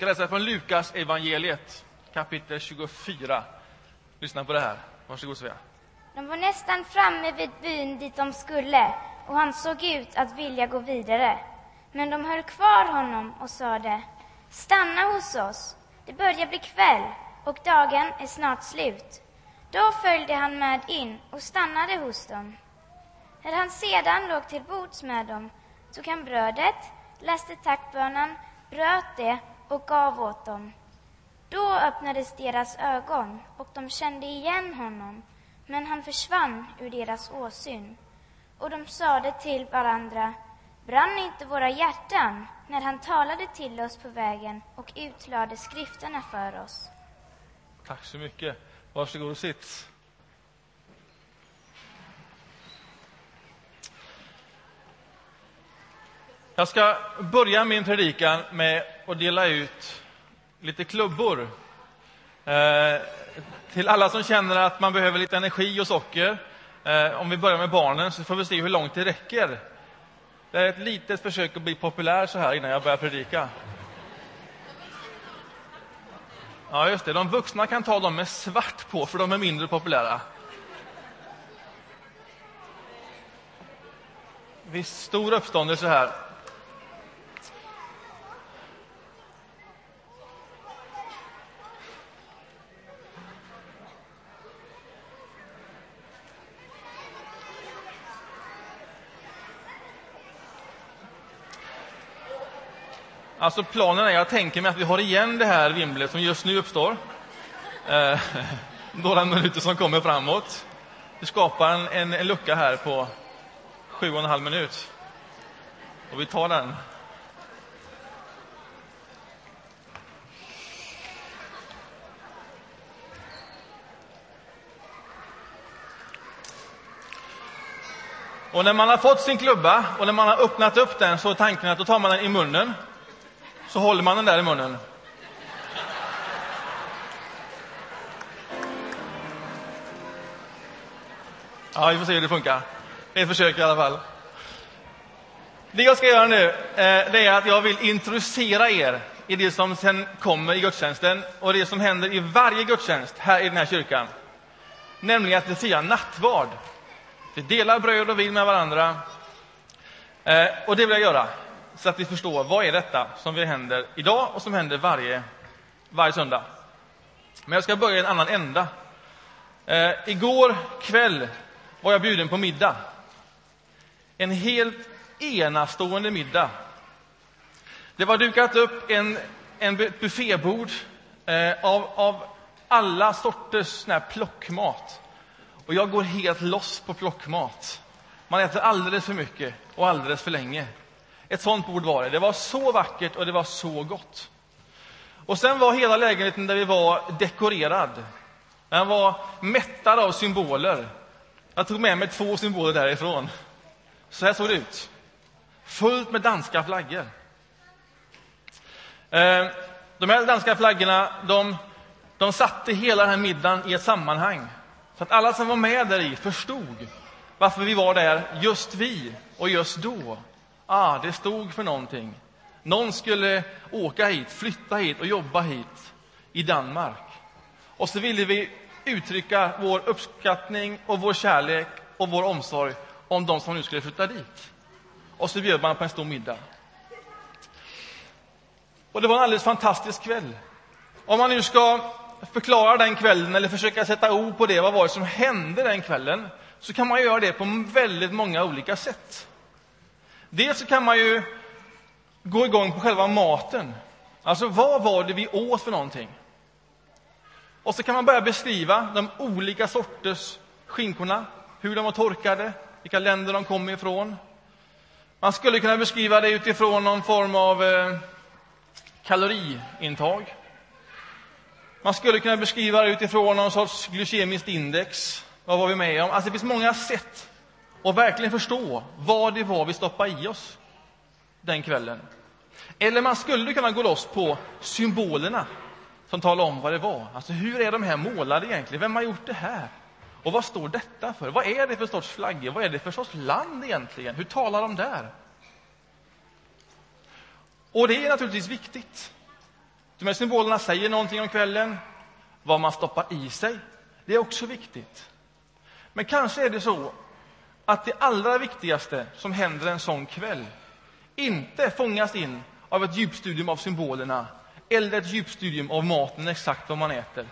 ska läsa från Lukas evangeliet kapitel 24. Lyssna på det här. Varsågod Svea. De var nästan framme vid byn dit de skulle och han såg ut att vilja gå vidare. Men de höll kvar honom och sade Stanna hos oss. Det börjar bli kväll och dagen är snart slut. Då följde han med in och stannade hos dem. När han sedan låg till bords med dem tog han brödet, läste tackbönan, bröt det och gav åt dem. Då öppnades deras ögon och de kände igen honom, men han försvann ur deras åsyn. Och de sade till varandra, brann inte våra hjärtan när han talade till oss på vägen och utlade skrifterna för oss? Tack så mycket. Varsågod och sitt. Jag ska börja min predikan med att dela ut lite klubbor. Eh, till alla som känner att man behöver lite energi och socker. Eh, om vi börjar med barnen så får vi se hur långt det räcker. Det är ett litet försök att bli populär så här innan jag börjar predika. Ja, just det. De vuxna kan ta dem med svart på, för de är mindre populära. Visst, stor uppståndelse här. Alltså planen är, jag tänker mig att vi har igen det här vimlet som just nu uppstår. Eh, några minuter som kommer framåt. Vi skapar en, en, en lucka här på sju och en halv minut. Och vi tar den. Och när man har fått sin klubba och när man har öppnat upp den så är tanken att då tar man den i munnen så håller man den där i munnen. Ja, vi får se hur det funkar. Det är ett försök i alla fall. Det jag ska göra nu eh, det är att jag vill introducera er i det som sen kommer i gudstjänsten och det som händer i varje gudstjänst här i den här kyrkan. Nämligen att vi firar nattvard. Vi delar bröd och vin med varandra. Eh, och det vill jag göra så att vi förstår vad är detta som händer idag och som händer varje, varje söndag. Men jag ska börja i en annan ända. Eh, igår kväll var jag bjuden på middag. En helt enastående middag. Det var dukat upp en, en buffébord eh, av, av alla sorters sån här plockmat. Och jag går helt loss på plockmat. Man äter alldeles för mycket och alldeles för länge. Ett sånt bord var det. Det var så vackert och det var så gott. Och sen var hela lägenheten där vi var dekorerad. Den var mättad av symboler. Jag tog med mig två symboler därifrån. Så här såg det ut. Fullt med danska flaggor. Eh, de här danska flaggorna, de, de satte hela den här middagen i ett sammanhang. Så att alla som var med där i förstod varför vi var där, just vi och just då. Ah, det stod för någonting. Någon skulle åka hit, flytta hit och jobba hit i Danmark. Och så ville vi uttrycka vår uppskattning och vår kärlek och vår omsorg om de som nu skulle flytta dit. Och så bjöd man på en stor middag. Och det var en alldeles fantastisk kväll. Om man nu ska förklara den kvällen eller försöka sätta ord på det, vad var det som hände den kvällen, så kan man göra det på väldigt många olika sätt. Dels så kan man ju gå igång på själva maten. Alltså, vad var det vi åt för någonting? Och så kan man börja beskriva de olika sorters skinkorna, hur de var torkade, vilka länder de kom ifrån. Man skulle kunna beskriva det utifrån någon form av eh, kaloriintag. Man skulle kunna beskriva det utifrån någon sorts glykemiskt index. Vad var vi med om? Alltså det finns många sätt och verkligen förstå vad det var vi stoppade i oss den kvällen. Eller man skulle kunna gå loss på symbolerna som talar om vad det var. Alltså hur är de här målade egentligen? Vem har gjort det här? Och vad står detta för? Vad är det för sorts flaggor? Vad är det för sorts land egentligen? Hur talar de där? Och det är naturligtvis viktigt. De här symbolerna säger någonting om kvällen. Vad man stoppar i sig, det är också viktigt. Men kanske är det så att det allra viktigaste som händer en sån kväll inte fångas in av ett djupstudium av symbolerna eller ett djupstudium av maten, exakt vad man äter,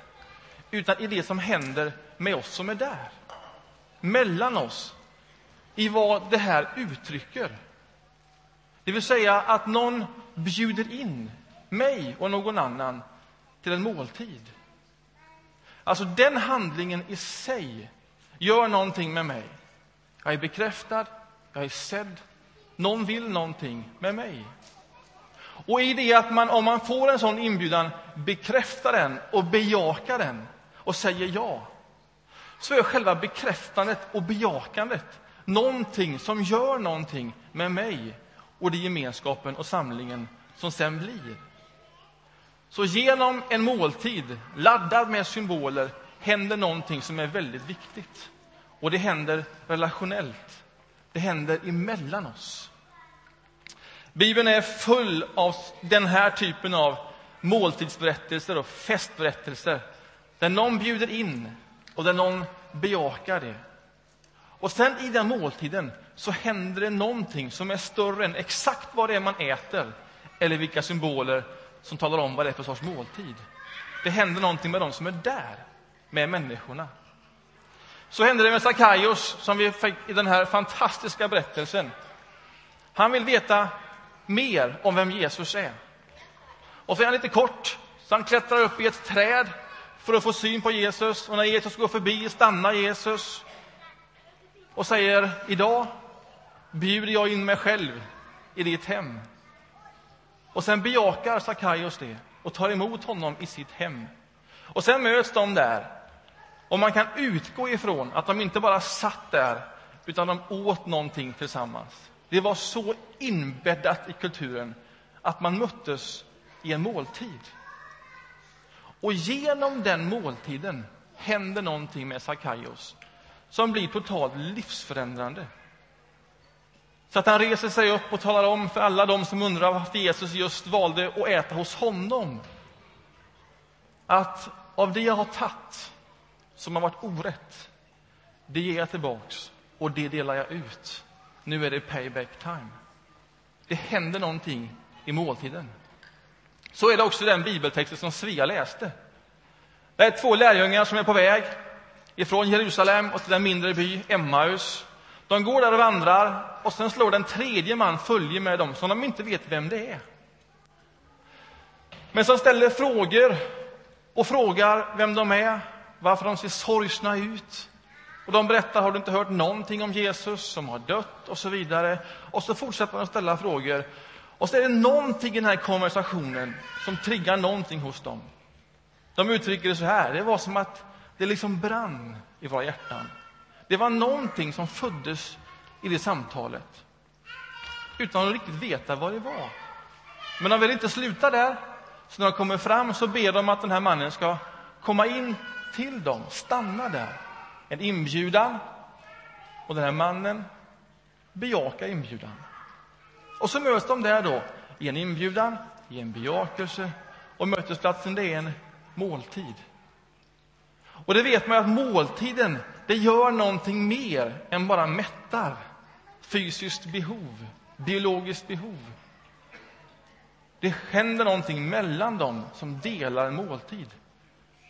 utan i det som händer med oss som är där. Mellan oss, i vad det här uttrycker. Det vill säga att någon bjuder in mig och någon annan till en måltid. Alltså, den handlingen i sig gör någonting med mig. Jag är bekräftad, jag är sedd, någon vill någonting med mig. Och i det att man, om man får en sån inbjudan, bekräftar den och bejakar den och säger ja, så är själva bekräftandet och bejakandet någonting som gör någonting med mig och det gemenskapen och samlingen som sen blir. Så genom en måltid laddad med symboler händer någonting som är väldigt viktigt. Och det händer relationellt. Det händer emellan oss. Bibeln är full av den här typen av måltidsberättelser och festberättelser där någon bjuder in och där någon bejakar det. Och sen i den måltiden så händer det någonting som är större än exakt vad det är man äter eller vilka symboler som talar om vad det är för sorts måltid. Det händer någonting med de som är där, med människorna. Så hände det med Sakaios, som vi fick i den här fantastiska berättelsen. Han vill veta mer om vem Jesus är. Och så är han lite kort, så han klättrar upp i ett träd för att få syn på Jesus. Och när Jesus går förbi stannar Jesus och säger idag bjuder jag in mig själv i ditt hem. Och sen bejakar Sakaios det och tar emot honom i sitt hem. Och sen möts de där. Och man kan utgå ifrån att de inte bara satt där, utan de åt någonting tillsammans. Det var så inbäddat i kulturen att man möttes i en måltid. Och genom den måltiden händer någonting med Sakaios som blir totalt livsförändrande. Så att han reser sig upp och talar om för alla de som undrar varför Jesus just valde att äta hos honom. Att av det jag har tagit, som har varit orätt, det ger jag tillbaks och det delar jag ut. Nu är det payback time. Det händer någonting i måltiden. Så är det också i den bibeltexten som Svea läste. Det är två lärjungar som är på väg ifrån Jerusalem och till den mindre by Emmaus. De går där och vandrar och sen slår den tredje man följe med dem som de inte vet vem det är. Men som ställer frågor och frågar vem de är, varför de ser sorgsna ut. Och de berättar, har du inte hört någonting om Jesus som har dött och så vidare. Och så fortsätter de att ställa frågor. Och så är det någonting i den här konversationen som triggar någonting hos dem. De uttrycker det så här, det var som att det liksom brann i våra hjärtan. Det var någonting som föddes i det samtalet utan att riktigt veta vad det var. Men de vill inte sluta där, så när de kommer fram så ber de att den här mannen ska komma in till dem, stanna där. En inbjudan, och den här mannen bejakar inbjudan. Och så möts de där då, i en inbjudan, i en bejakelse och mötesplatsen det är en måltid. Och det vet man att måltiden, det gör någonting mer än bara mättar fysiskt behov, biologiskt behov. Det händer någonting mellan dem som delar en måltid.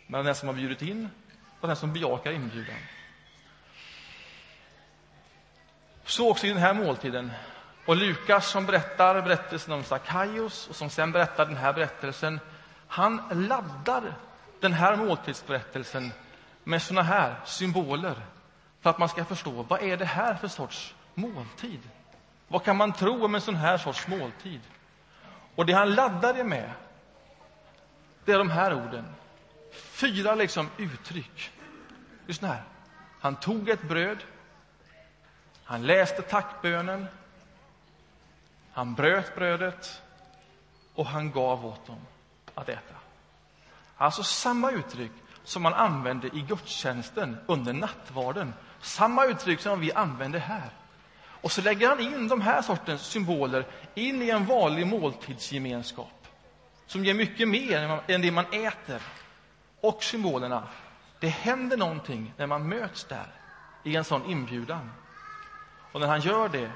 Mellan den som har bjudit in och den som bejakar inbjudan. Så också i den här måltiden. Och Lukas som berättar berättelsen om Sackaios och som sen berättar den här berättelsen, han laddar den här måltidsberättelsen med såna här symboler för att man ska förstå vad är det här för sorts måltid. Vad kan man tro om en sån här sorts måltid? Och det han laddar det med, det är de här orden. Fyra liksom uttryck. Lyssna här. Han tog ett bröd. Han läste tackbönen. Han bröt brödet och han gav åt dem att äta. Alltså samma uttryck som man använde i gudstjänsten under nattvarden. Samma uttryck som vi använder här. Och så lägger han in de här sortens symboler in i en vanlig måltidsgemenskap. som ger mycket mer än det man äter och symbolerna. Det händer någonting när man möts där i en sån inbjudan. Och när han gör det,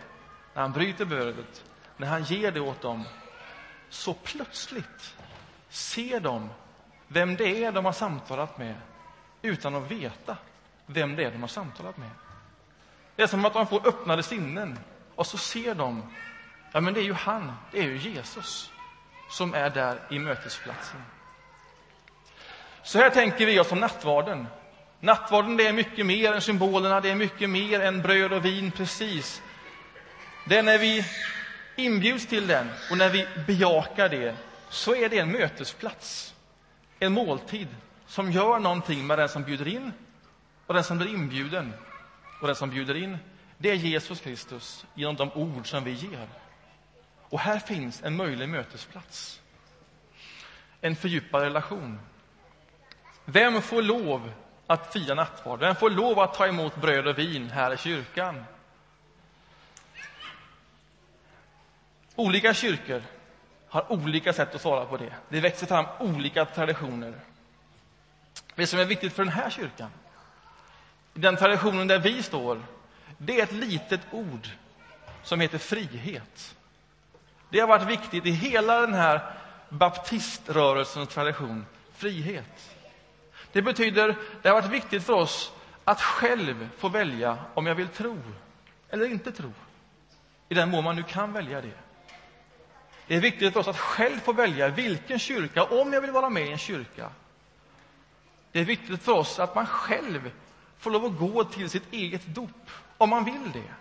när han bryter brödet, när han ger det åt dem, så plötsligt ser de vem det är de har samtalat med utan att veta vem det är de har samtalat med. Det är som att de får öppnade sinnen och så ser de, ja men det är ju han, det är ju Jesus som är där i mötesplatsen. Så här tänker vi oss om nattvarden. Nattvarden det är mycket mer än symbolerna, det är mycket mer än bröd och vin, precis. Det är när vi inbjuds till den och när vi bejakar det, så är det en mötesplats. En måltid som gör någonting med den som bjuder in och den som blir inbjuden. Och den som bjuder in, det är Jesus Kristus genom de ord som vi ger. Och här finns en möjlig mötesplats. En fördjupad relation. Vem får lov att fira nattvard? Vem får lov att ta emot bröd och vin här i kyrkan? Olika kyrkor har olika sätt att svara på det. Det växer fram olika traditioner. Det som är viktigt för den här kyrkan, i den traditionen där vi står, det är ett litet ord som heter frihet. Det har varit viktigt i hela den här baptiströrelsens tradition, frihet. Det betyder, det har varit viktigt för oss att själv få välja om jag vill tro eller inte tro. I den mån man nu kan välja det. Det är viktigt för oss att själv få välja vilken kyrka, om jag vill vara med i en kyrka. Det är viktigt för oss att man själv får lov att gå till sitt eget dop, om man vill det.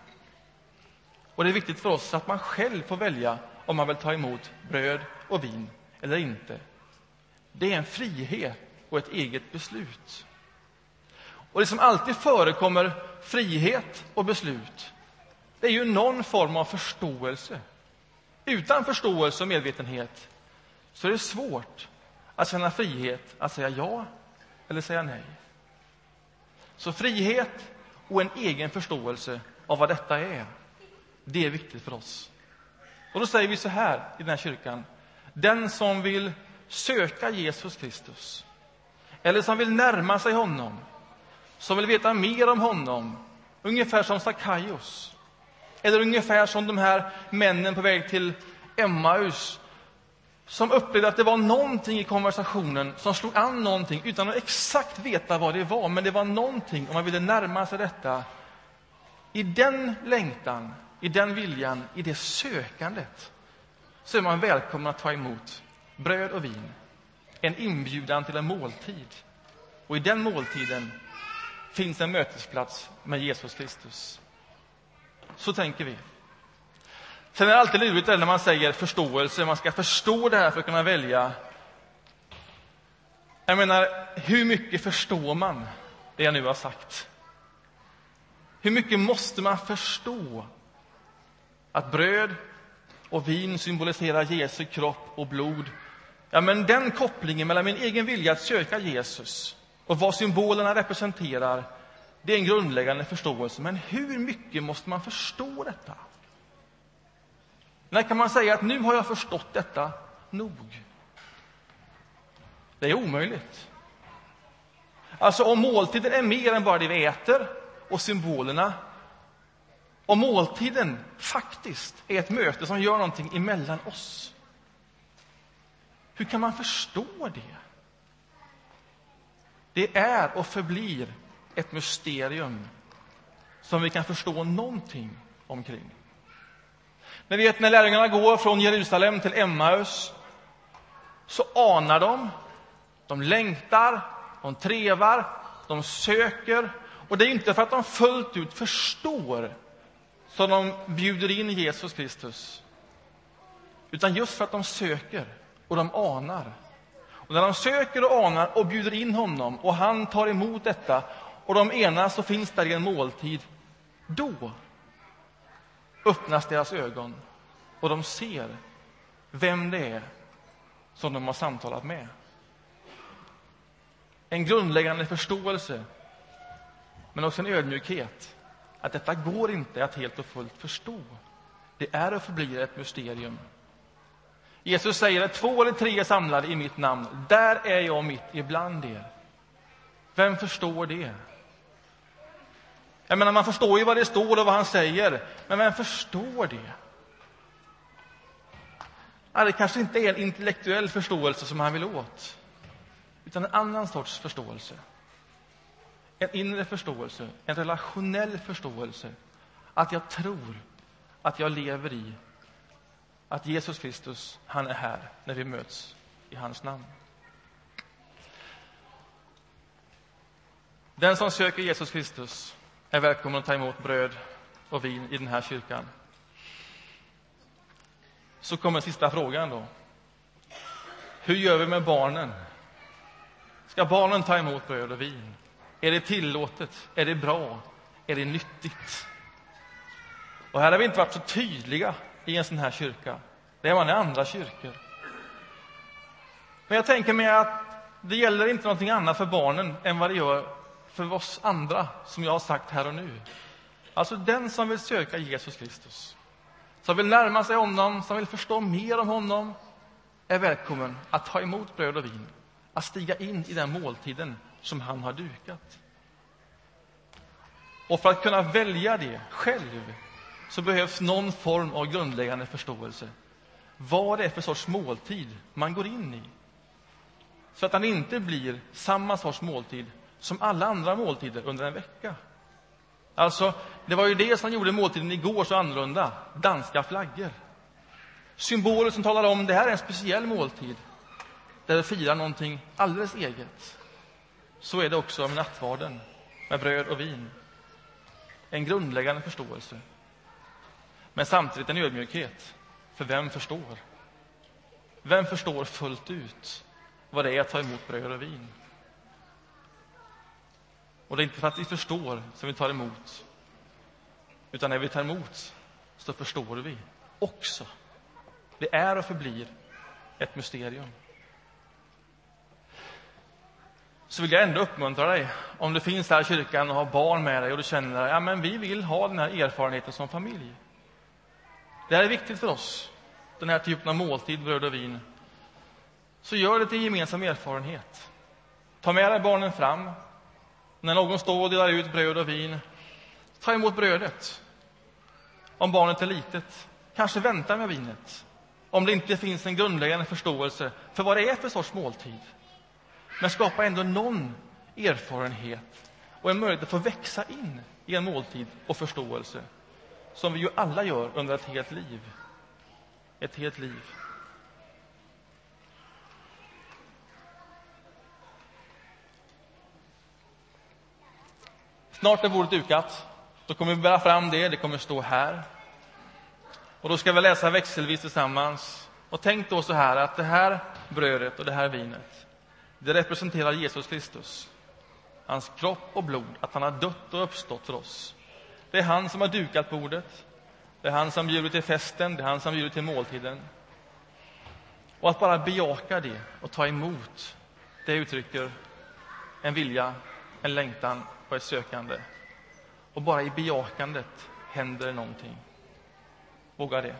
Och det är viktigt för oss att man själv får välja om man vill ta emot bröd och vin eller inte. Det är en frihet och ett eget beslut. Och det som alltid förekommer frihet och beslut, det är ju någon form av förståelse. Utan förståelse och medvetenhet så är det svårt att känna frihet att säga ja eller säga nej. Så frihet och en egen förståelse av vad detta är, det är viktigt för oss. Och då säger vi så här i den här kyrkan. Den som vill söka Jesus Kristus, eller som vill närma sig honom, som vill veta mer om honom, ungefär som Sackaios, eller ungefär som de här männen på väg till Emmaus, som upplevde att det var någonting i konversationen som slog an någonting utan att exakt veta vad det var, men det var någonting och man ville närma sig detta. I den längtan i den viljan, i det sökandet, så är man välkommen att ta emot bröd och vin, en inbjudan till en måltid. Och i den måltiden finns en mötesplats med Jesus Kristus. Så tänker vi. Sen är det alltid lurigt när man säger förståelse. Man ska förstå det här för att kunna välja. Jag menar, hur mycket förstår man det jag nu har sagt? Hur mycket måste man förstå att bröd och vin symboliserar Jesu kropp och blod. Ja, men den kopplingen mellan min egen vilja att söka Jesus och vad symbolerna representerar, det är en grundläggande förståelse. Men hur mycket måste man förstå detta? När kan man säga att nu har jag förstått detta nog? Det är omöjligt. Alltså, om måltiden är mer än bara det vi äter och symbolerna, om måltiden faktiskt är ett möte som gör någonting emellan oss. Hur kan man förstå det? Det är och förblir ett mysterium som vi kan förstå någonting omkring. Ni vet när lärjungarna går från Jerusalem till Emmaus så anar de, de längtar, de trevar, de söker. Och det är inte för att de fullt ut förstår som de bjuder in Jesus Kristus. Utan just för att de söker och de anar. Och när de söker och anar och bjuder in honom och han tar emot detta och de enas och finns där i en måltid, då öppnas deras ögon och de ser vem det är som de har samtalat med. En grundläggande förståelse, men också en ödmjukhet att detta går inte att helt och fullt förstå. Det är och förblir ett mysterium. Jesus säger att två eller tre är samlade i mitt namn, där är jag mitt ibland er. Vem förstår det? Jag menar, man förstår ju vad det står och vad han säger, men vem förstår det? Ja, det kanske inte är en intellektuell förståelse som han vill åt, utan en annan sorts förståelse. En inre förståelse, en relationell förståelse. Att jag tror att jag lever i att Jesus Kristus, han är här när vi möts i hans namn. Den som söker Jesus Kristus är välkommen att ta emot bröd och vin i den här kyrkan. Så kommer sista frågan då. Hur gör vi med barnen? Ska barnen ta emot bröd och vin? Är det tillåtet? Är det bra? Är det nyttigt? Och här har vi inte varit så tydliga i en sån här kyrka. Det är man i andra kyrkor. Men jag tänker mig att det gäller inte någonting annat för barnen än vad det gör för oss andra, som jag har sagt här och nu. Alltså den som vill söka Jesus Kristus, som vill närma sig honom, som vill förstå mer om honom, är välkommen att ta emot bröd och vin, att stiga in i den måltiden som han har dukat. Och för att kunna välja det själv så behövs någon form av grundläggande förståelse. Vad det är för sorts måltid man går in i. Så att den inte blir samma sorts måltid som alla andra måltider under en vecka. Alltså, det var ju det som gjorde måltiden igår så annorlunda. Danska flaggor. Symboler som talar om det här är en speciell måltid där vi firar någonting alldeles eget. Så är det också med nattvarden, med bröd och vin. En grundläggande förståelse. Men samtidigt en ödmjukhet. För vem förstår? Vem förstår fullt ut vad det är att ta emot bröd och vin? Och det är inte för att vi förstår som vi tar emot, utan när vi tar emot så förstår vi också. Det är och förblir ett mysterium. Så vill jag ändå uppmuntra dig, om du finns här i kyrkan och har barn med dig och du känner att ja, men vi vill ha den här erfarenheten som familj. Det här är viktigt för oss, den här typen av måltid, bröd och vin. Så gör det till en gemensam erfarenhet. Ta med dig barnen fram. När någon står och delar ut bröd och vin, ta emot brödet. Om barnet är litet, kanske vänta med vinet. Om det inte finns en grundläggande förståelse för vad det är för sorts måltid. Men skapa ändå någon erfarenhet och en möjlighet att få växa in i en måltid och förståelse som vi ju alla gör under ett helt liv. Ett helt liv. Snart är bordet dukat. Då kommer vi bära fram det, det kommer stå här. Och då ska vi läsa växelvis tillsammans. Och tänk då så här att det här brödet och det här vinet, det representerar Jesus Kristus. Hans kropp och blod, att han har dött och uppstått för oss. Det är han som har dukat bordet. Det är han som bjuder till festen, det är han som bjuder till måltiden. Och att bara bejaka det och ta emot, det uttrycker en vilja, en längtan och ett sökande. Och bara i bejakandet händer någonting. Våga det.